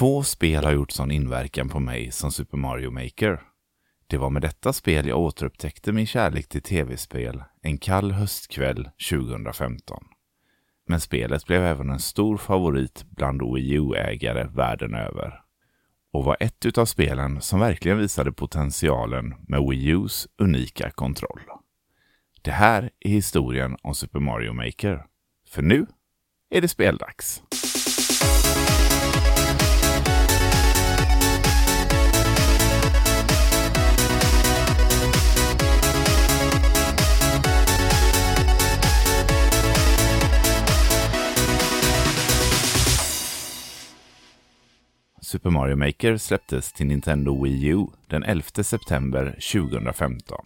Få spel har gjort sån inverkan på mig som Super Mario Maker. Det var med detta spel jag återupptäckte min kärlek till tv-spel en kall höstkväll 2015. Men spelet blev även en stor favorit bland Wii U-ägare världen över. Och var ett utav spelen som verkligen visade potentialen med Wii Us unika kontroll. Det här är historien om Super Mario Maker. För nu är det speldags. Super Mario Maker släpptes till Nintendo Wii U den 11 september 2015.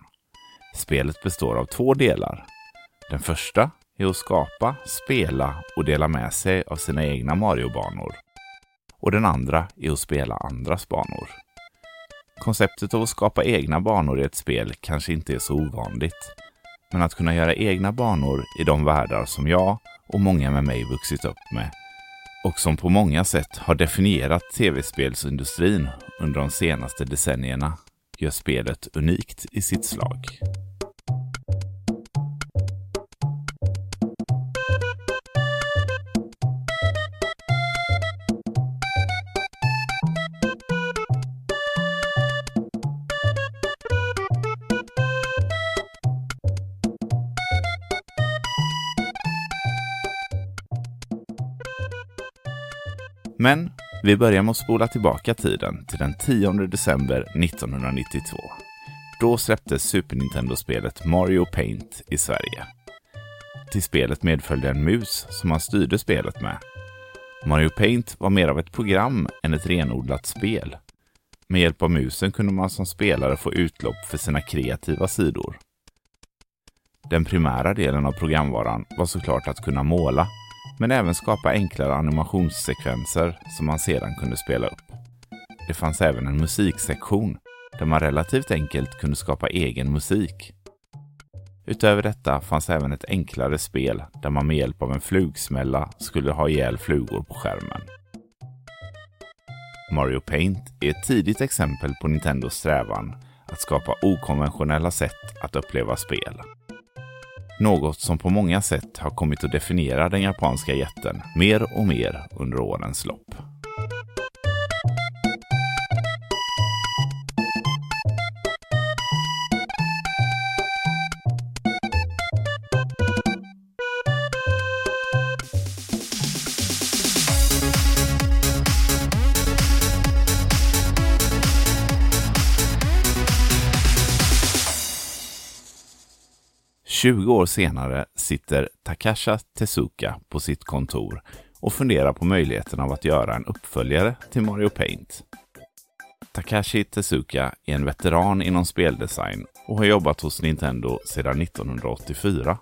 Spelet består av två delar. Den första är att skapa, spela och dela med sig av sina egna Mario-banor. Och den andra är att spela andras banor. Konceptet av att skapa egna banor i ett spel kanske inte är så ovanligt. Men att kunna göra egna banor i de världar som jag och många med mig vuxit upp med och som på många sätt har definierat tv-spelsindustrin under de senaste decennierna gör spelet unikt i sitt slag. Men vi börjar med att spola tillbaka tiden till den 10 december 1992. Då släpptes Super Nintendo-spelet Mario Paint i Sverige. Till spelet medföljde en mus som man styrde spelet med. Mario Paint var mer av ett program än ett renodlat spel. Med hjälp av musen kunde man som spelare få utlopp för sina kreativa sidor. Den primära delen av programvaran var såklart att kunna måla men även skapa enklare animationssekvenser som man sedan kunde spela upp. Det fanns även en musiksektion där man relativt enkelt kunde skapa egen musik. Utöver detta fanns även ett enklare spel där man med hjälp av en flugsmälla skulle ha ihjäl flugor på skärmen. Mario Paint är ett tidigt exempel på Nintendos strävan att skapa okonventionella sätt att uppleva spel. Något som på många sätt har kommit att definiera den japanska jätten mer och mer under årens lopp. 20 år senare sitter Takasha Tezuka på sitt kontor och funderar på möjligheten av att göra en uppföljare till Mario Paint. Takashi Tezuka är en veteran inom speldesign och har jobbat hos Nintendo sedan 1984.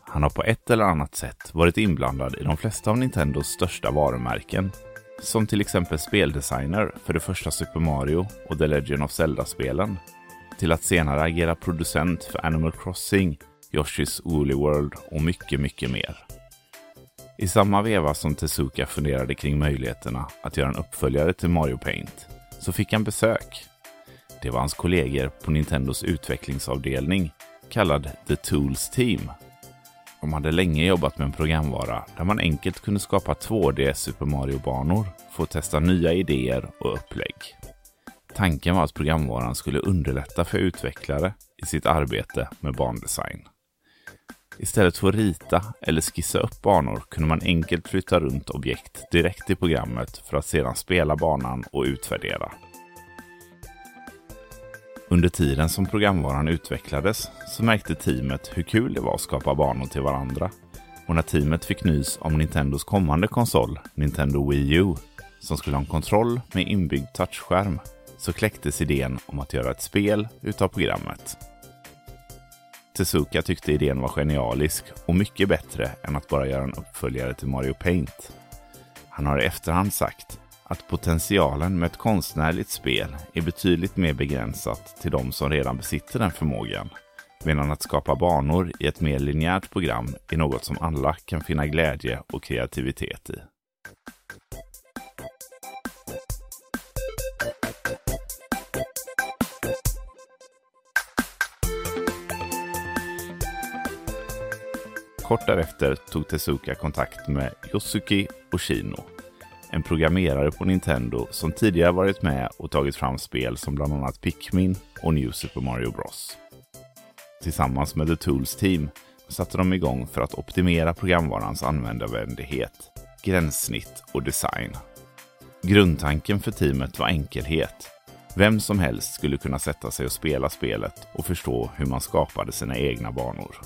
Han har på ett eller annat sätt varit inblandad i de flesta av Nintendos största varumärken, som till exempel speldesigner för det första Super Mario och The Legend of Zelda-spelen till att senare agera producent för Animal Crossing, Yoshi's Woolly World och mycket, mycket mer. I samma veva som Tezuka funderade kring möjligheterna att göra en uppföljare till Mario Paint så fick han besök. Det var hans kollegor på Nintendos utvecklingsavdelning kallad The Tools Team. De hade länge jobbat med en programvara där man enkelt kunde skapa 2D Super Mario-banor för att testa nya idéer och upplägg. Tanken var att programvaran skulle underlätta för utvecklare i sitt arbete med bandesign. Istället för att rita eller skissa upp banor kunde man enkelt flytta runt objekt direkt i programmet för att sedan spela banan och utvärdera. Under tiden som programvaran utvecklades så märkte teamet hur kul det var att skapa banor till varandra. Och när teamet fick nys om Nintendos kommande konsol, Nintendo Wii U, som skulle ha en kontroll med inbyggd touchskärm så kläcktes idén om att göra ett spel utav programmet. Tezuka tyckte idén var genialisk och mycket bättre än att bara göra en uppföljare till Mario Paint. Han har i efterhand sagt att potentialen med ett konstnärligt spel är betydligt mer begränsat till de som redan besitter den förmågan, medan att skapa banor i ett mer linjärt program är något som alla kan finna glädje och kreativitet i. Kort därefter tog Tezuka kontakt med Yosuki Oshino, en programmerare på Nintendo som tidigare varit med och tagit fram spel som bland annat Pikmin och New Super Mario Bros. Tillsammans med The Tools Team satte de igång för att optimera programvarans användarvänlighet, gränssnitt och design. Grundtanken för teamet var enkelhet. Vem som helst skulle kunna sätta sig och spela spelet och förstå hur man skapade sina egna banor.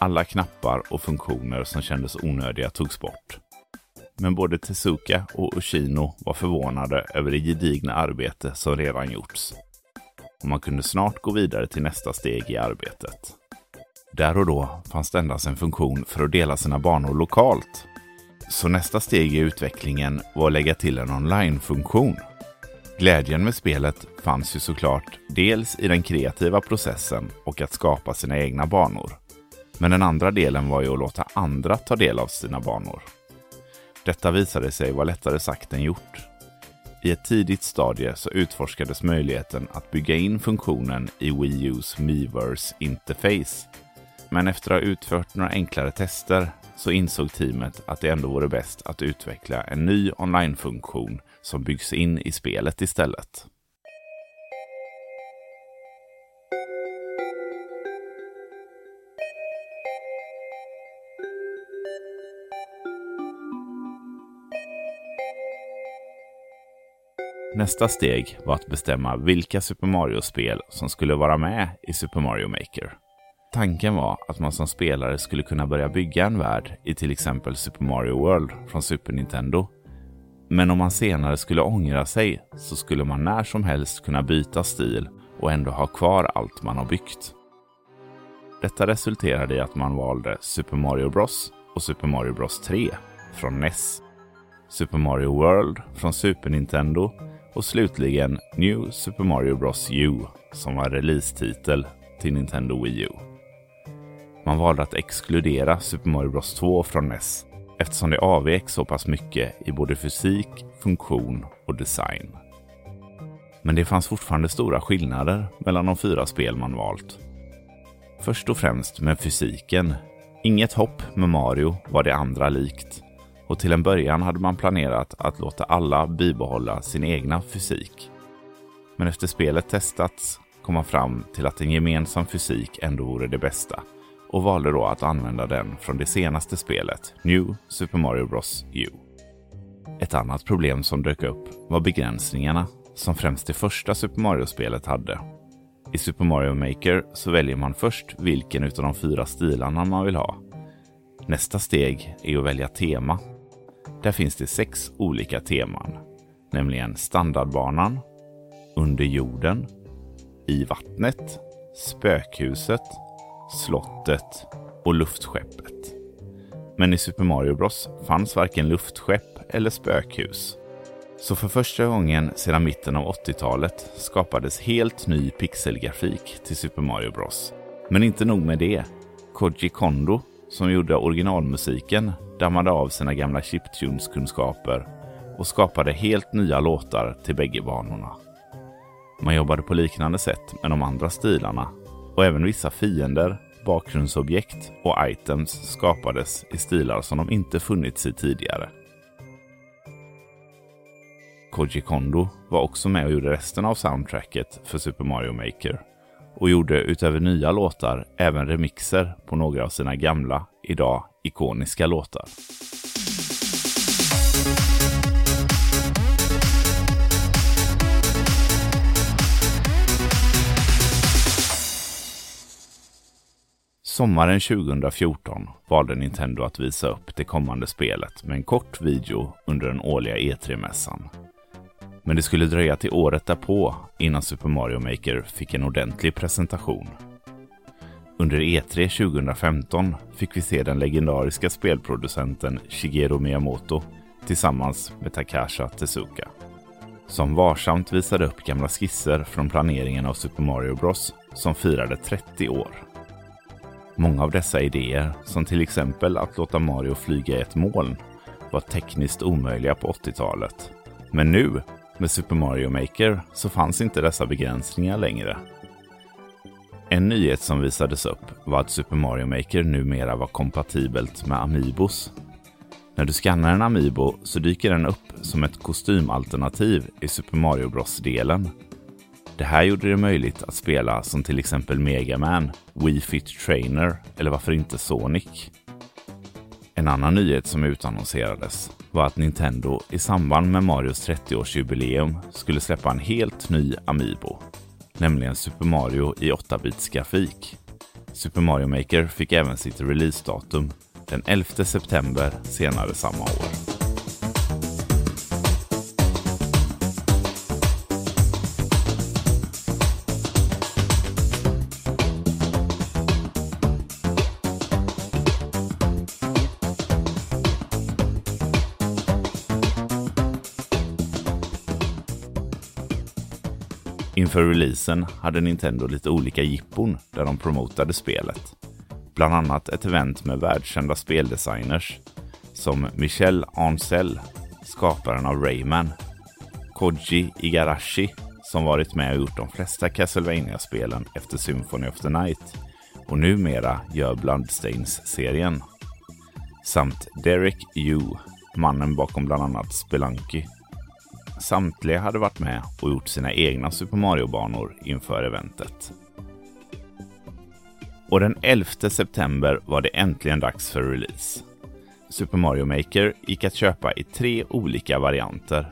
Alla knappar och funktioner som kändes onödiga togs bort. Men både Tezuka och Ushino var förvånade över det gedigna arbete som redan gjorts. Och man kunde snart gå vidare till nästa steg i arbetet. Där och då fanns det endast en funktion för att dela sina banor lokalt. Så nästa steg i utvecklingen var att lägga till en online-funktion. Glädjen med spelet fanns ju såklart dels i den kreativa processen och att skapa sina egna banor. Men den andra delen var ju att låta andra ta del av sina banor. Detta visade sig vara lättare sagt än gjort. I ett tidigt stadie så utforskades möjligheten att bygga in funktionen i Wii U's Miiverse Interface. Men efter att ha utfört några enklare tester så insåg teamet att det ändå vore bäst att utveckla en ny online-funktion som byggs in i spelet istället. Nästa steg var att bestämma vilka Super Mario-spel som skulle vara med i Super Mario Maker. Tanken var att man som spelare skulle kunna börja bygga en värld i till exempel Super Mario World från Super Nintendo. Men om man senare skulle ångra sig så skulle man när som helst kunna byta stil och ändå ha kvar allt man har byggt. Detta resulterade i att man valde Super Mario Bros och Super Mario Bros 3 från NES, Super Mario World från Super Nintendo och slutligen New Super Mario Bros U som var releasetitel till Nintendo Wii U. Man valde att exkludera Super Mario Bros 2 från NES eftersom det avvek så pass mycket i både fysik, funktion och design. Men det fanns fortfarande stora skillnader mellan de fyra spel man valt. Först och främst med fysiken. Inget hopp med Mario var det andra likt och till en början hade man planerat att låta alla bibehålla sin egna fysik. Men efter spelet testats kom man fram till att en gemensam fysik ändå vore det bästa och valde då att använda den från det senaste spelet, New Super Mario Bros U. Ett annat problem som dök upp var begränsningarna som främst det första Super Mario-spelet hade. I Super Mario Maker så väljer man först vilken utav de fyra stilarna man vill ha. Nästa steg är att välja tema där finns det sex olika teman, nämligen standardbanan, under jorden, i vattnet, spökhuset, slottet och luftskeppet. Men i Super Mario Bros fanns varken luftskepp eller spökhus. Så för första gången sedan mitten av 80-talet skapades helt ny pixelgrafik till Super Mario Bros. Men inte nog med det. Koji Kondo, som gjorde originalmusiken, dammade av sina gamla chiptunes-kunskaper och skapade helt nya låtar till bägge banorna. Man jobbade på liknande sätt med de andra stilarna och även vissa fiender, bakgrundsobjekt och items skapades i stilar som de inte funnits i tidigare. Koji Kondo var också med och gjorde resten av soundtracket för Super Mario Maker och gjorde utöver nya låtar även remixer på några av sina gamla, idag ikoniska låtar. Sommaren 2014 valde Nintendo att visa upp det kommande spelet med en kort video under den årliga E3-mässan. Men det skulle dröja till året därpå innan Super Mario Maker fick en ordentlig presentation. Under E3 2015 fick vi se den legendariska spelproducenten Shigeru Miyamoto tillsammans med Takasha Tezuka. Som varsamt visade upp gamla skisser från planeringen av Super Mario Bros som firade 30 år. Många av dessa idéer, som till exempel att låta Mario flyga i ett moln, var tekniskt omöjliga på 80-talet. Men nu, med Super Mario Maker, så fanns inte dessa begränsningar längre En nyhet som visades upp var att Super Mario Maker numera var kompatibelt med Amiibos. När du skannar en Amiibo så dyker den upp som ett kostymalternativ i Super Mario Bros-delen. Det här gjorde det möjligt att spela som till exempel Mega Man, Wii Fit Trainer eller varför inte Sonic. En annan nyhet som utannonserades var att Nintendo i samband med Marios 30-årsjubileum skulle släppa en helt ny Amiibo, nämligen Super Mario i 8-bits grafik. Super Mario Maker fick även sitt releasedatum den 11 september senare samma år. Inför releasen hade Nintendo lite olika jippon där de promotade spelet. Bland annat ett event med världskända speldesigners som Michel Ancel, skaparen av Rayman, Koji Igarashi, som varit med och gjort de flesta Castlevania-spelen efter Symphony of the Night och numera gör Bloodstains-serien. Samt Derek Yu, mannen bakom bland annat Spelunky Samtliga hade varit med och gjort sina egna Super Mario-banor inför eventet. Och den 11 september var det äntligen dags för release. Super Mario Maker gick att köpa i tre olika varianter.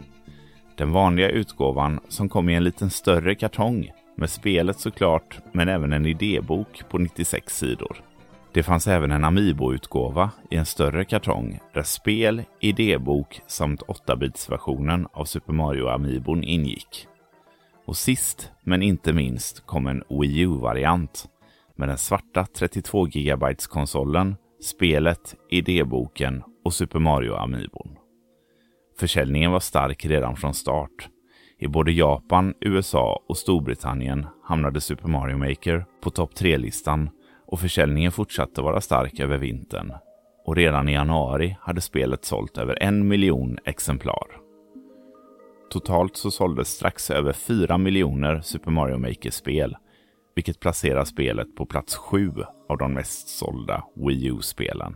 Den vanliga utgåvan som kom i en liten större kartong med spelet såklart, men även en idébok på 96 sidor. Det fanns även en Amiibo-utgåva i en större kartong där spel, idébok samt 8-bitsversionen av Super Mario Amiibon ingick. Och sist men inte minst kom en Wii U-variant med den svarta 32 GB konsolen, spelet, idéboken och Super Mario Amiibon. Försäljningen var stark redan från start. I både Japan, USA och Storbritannien hamnade Super Mario Maker på topp 3-listan och försäljningen fortsatte vara stark över vintern. Och redan i januari hade spelet sålt över en miljon exemplar. Totalt så såldes strax över 4 miljoner Super Mario Maker-spel, vilket placerar spelet på plats 7 av de mest sålda Wii U-spelen.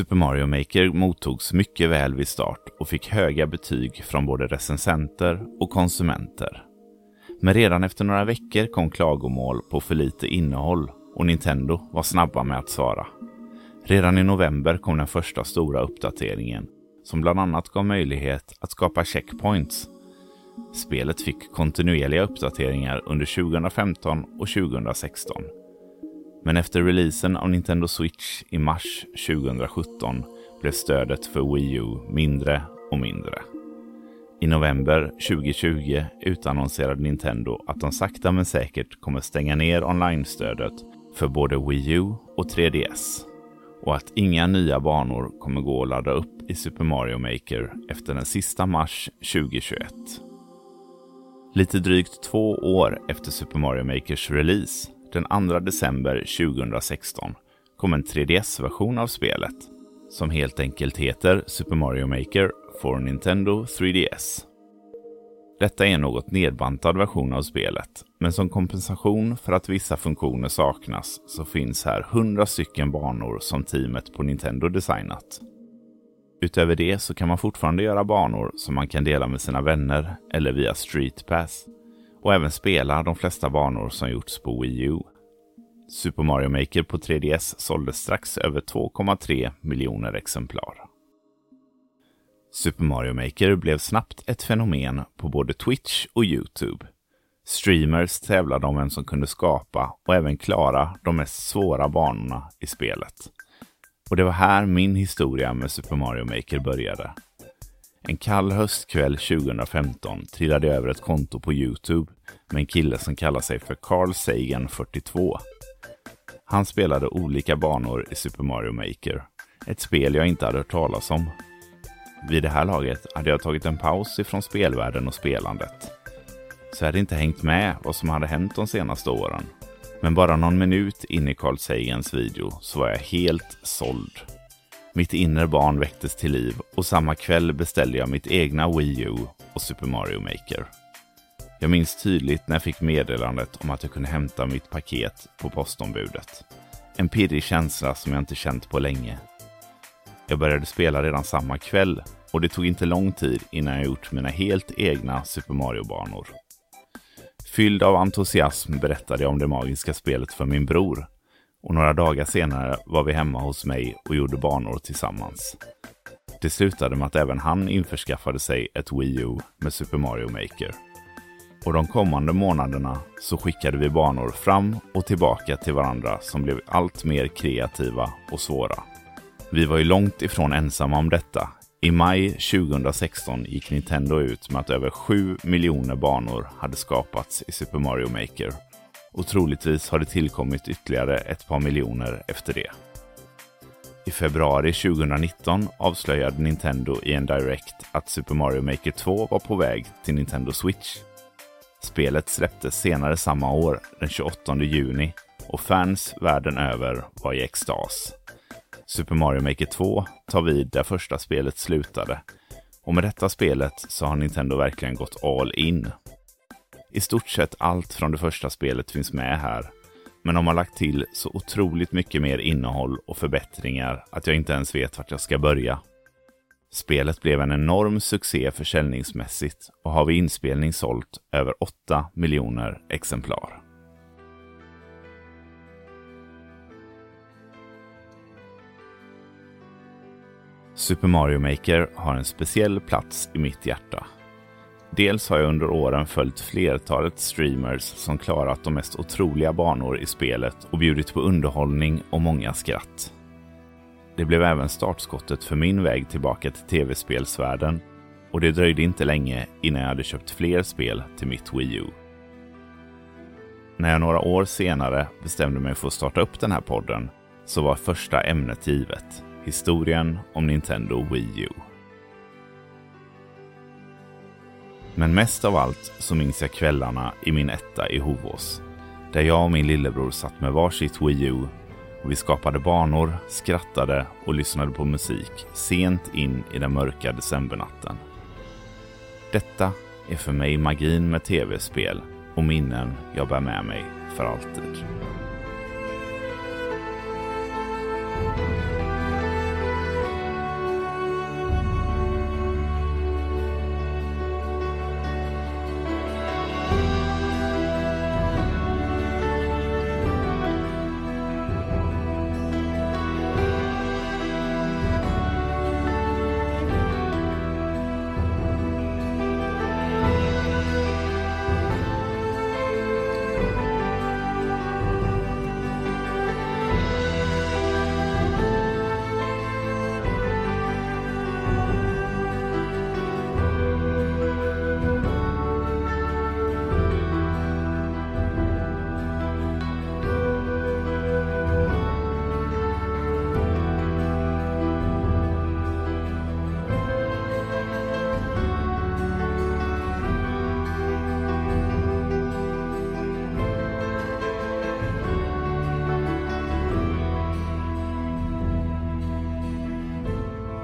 Super Mario Maker mottogs mycket väl vid start och fick höga betyg från både recensenter och konsumenter. Men redan efter några veckor kom klagomål på för lite innehåll och Nintendo var snabba med att svara. Redan i november kom den första stora uppdateringen som bland annat gav möjlighet att skapa checkpoints. Spelet fick kontinuerliga uppdateringar under 2015 och 2016 men efter releasen av Nintendo Switch i mars 2017 blev stödet för Wii U mindre och mindre. I november 2020 utannonserade Nintendo att de sakta men säkert kommer stänga ner online-stödet för både Wii U och 3DS och att inga nya banor kommer gå att ladda upp i Super Mario Maker efter den sista mars 2021. Lite drygt två år efter Super Mario Makers release den 2 december 2016 kom en 3DS-version av spelet som helt enkelt heter Super Mario Maker for Nintendo 3DS. Detta är en något nedbantad version av spelet, men som kompensation för att vissa funktioner saknas så finns här 100 stycken banor som teamet på Nintendo designat. Utöver det så kan man fortfarande göra banor som man kan dela med sina vänner eller via Street Pass och även spela de flesta banor som gjorts på Wii U. Super Mario Maker på 3DS såldes strax över 2,3 miljoner exemplar. Super Mario Maker blev snabbt ett fenomen på både Twitch och Youtube. Streamers tävlade om vem som kunde skapa och även klara de mest svåra banorna i spelet. Och det var här min historia med Super Mario Maker började. En kall höstkväll 2015 trillade jag över ett konto på Youtube med en kille som kallar sig för Carl Sagan 42. Han spelade olika banor i Super Mario Maker, ett spel jag inte hade hört talas om. Vid det här laget hade jag tagit en paus ifrån spelvärlden och spelandet. Så jag hade inte hängt med vad som hade hänt de senaste åren. Men bara någon minut in i Carl Sagans video så var jag helt såld. Mitt inre barn väcktes till liv och samma kväll beställde jag mitt egna Wii U och Super Mario Maker. Jag minns tydligt när jag fick meddelandet om att jag kunde hämta mitt paket på postombudet. En pirrig känsla som jag inte känt på länge. Jag började spela redan samma kväll och det tog inte lång tid innan jag gjort mina helt egna Super Mario-banor. Fylld av entusiasm berättade jag om det magiska spelet för min bror och några dagar senare var vi hemma hos mig och gjorde banor tillsammans. Det slutade med att även han införskaffade sig ett Wii U med Super Mario Maker. Och de kommande månaderna så skickade vi banor fram och tillbaka till varandra som blev allt mer kreativa och svåra. Vi var ju långt ifrån ensamma om detta. I maj 2016 gick Nintendo ut med att över 7 miljoner banor hade skapats i Super Mario Maker. Och troligtvis har det tillkommit ytterligare ett par miljoner efter det. I februari 2019 avslöjade Nintendo i en Direct att Super Mario Maker 2 var på väg till Nintendo Switch. Spelet släpptes senare samma år, den 28 juni, och fans världen över var i extas. Super Mario Maker 2 tar vid där första spelet slutade. Och med detta spelet så har Nintendo verkligen gått all in. I stort sett allt från det första spelet finns med här. Men de har lagt till så otroligt mycket mer innehåll och förbättringar att jag inte ens vet vart jag ska börja. Spelet blev en enorm succé försäljningsmässigt och har vid inspelning sålt över 8 miljoner exemplar. Super Mario Maker har en speciell plats i mitt hjärta. Dels har jag under åren följt flertalet streamers som klarat de mest otroliga banor i spelet och bjudit på underhållning och många skratt. Det blev även startskottet för min väg tillbaka till tv-spelsvärlden och det dröjde inte länge innan jag hade köpt fler spel till mitt Wii U. När jag några år senare bestämde mig för att starta upp den här podden så var första ämnet givet. Historien om Nintendo Wii U. Men mest av allt så minns jag kvällarna i min etta i Hovås. Där jag och min lillebror satt med varsitt Wii U och vi skapade banor, skrattade och lyssnade på musik sent in i den mörka decembernatten. Detta är för mig magin med tv-spel och minnen jag bär med mig för alltid.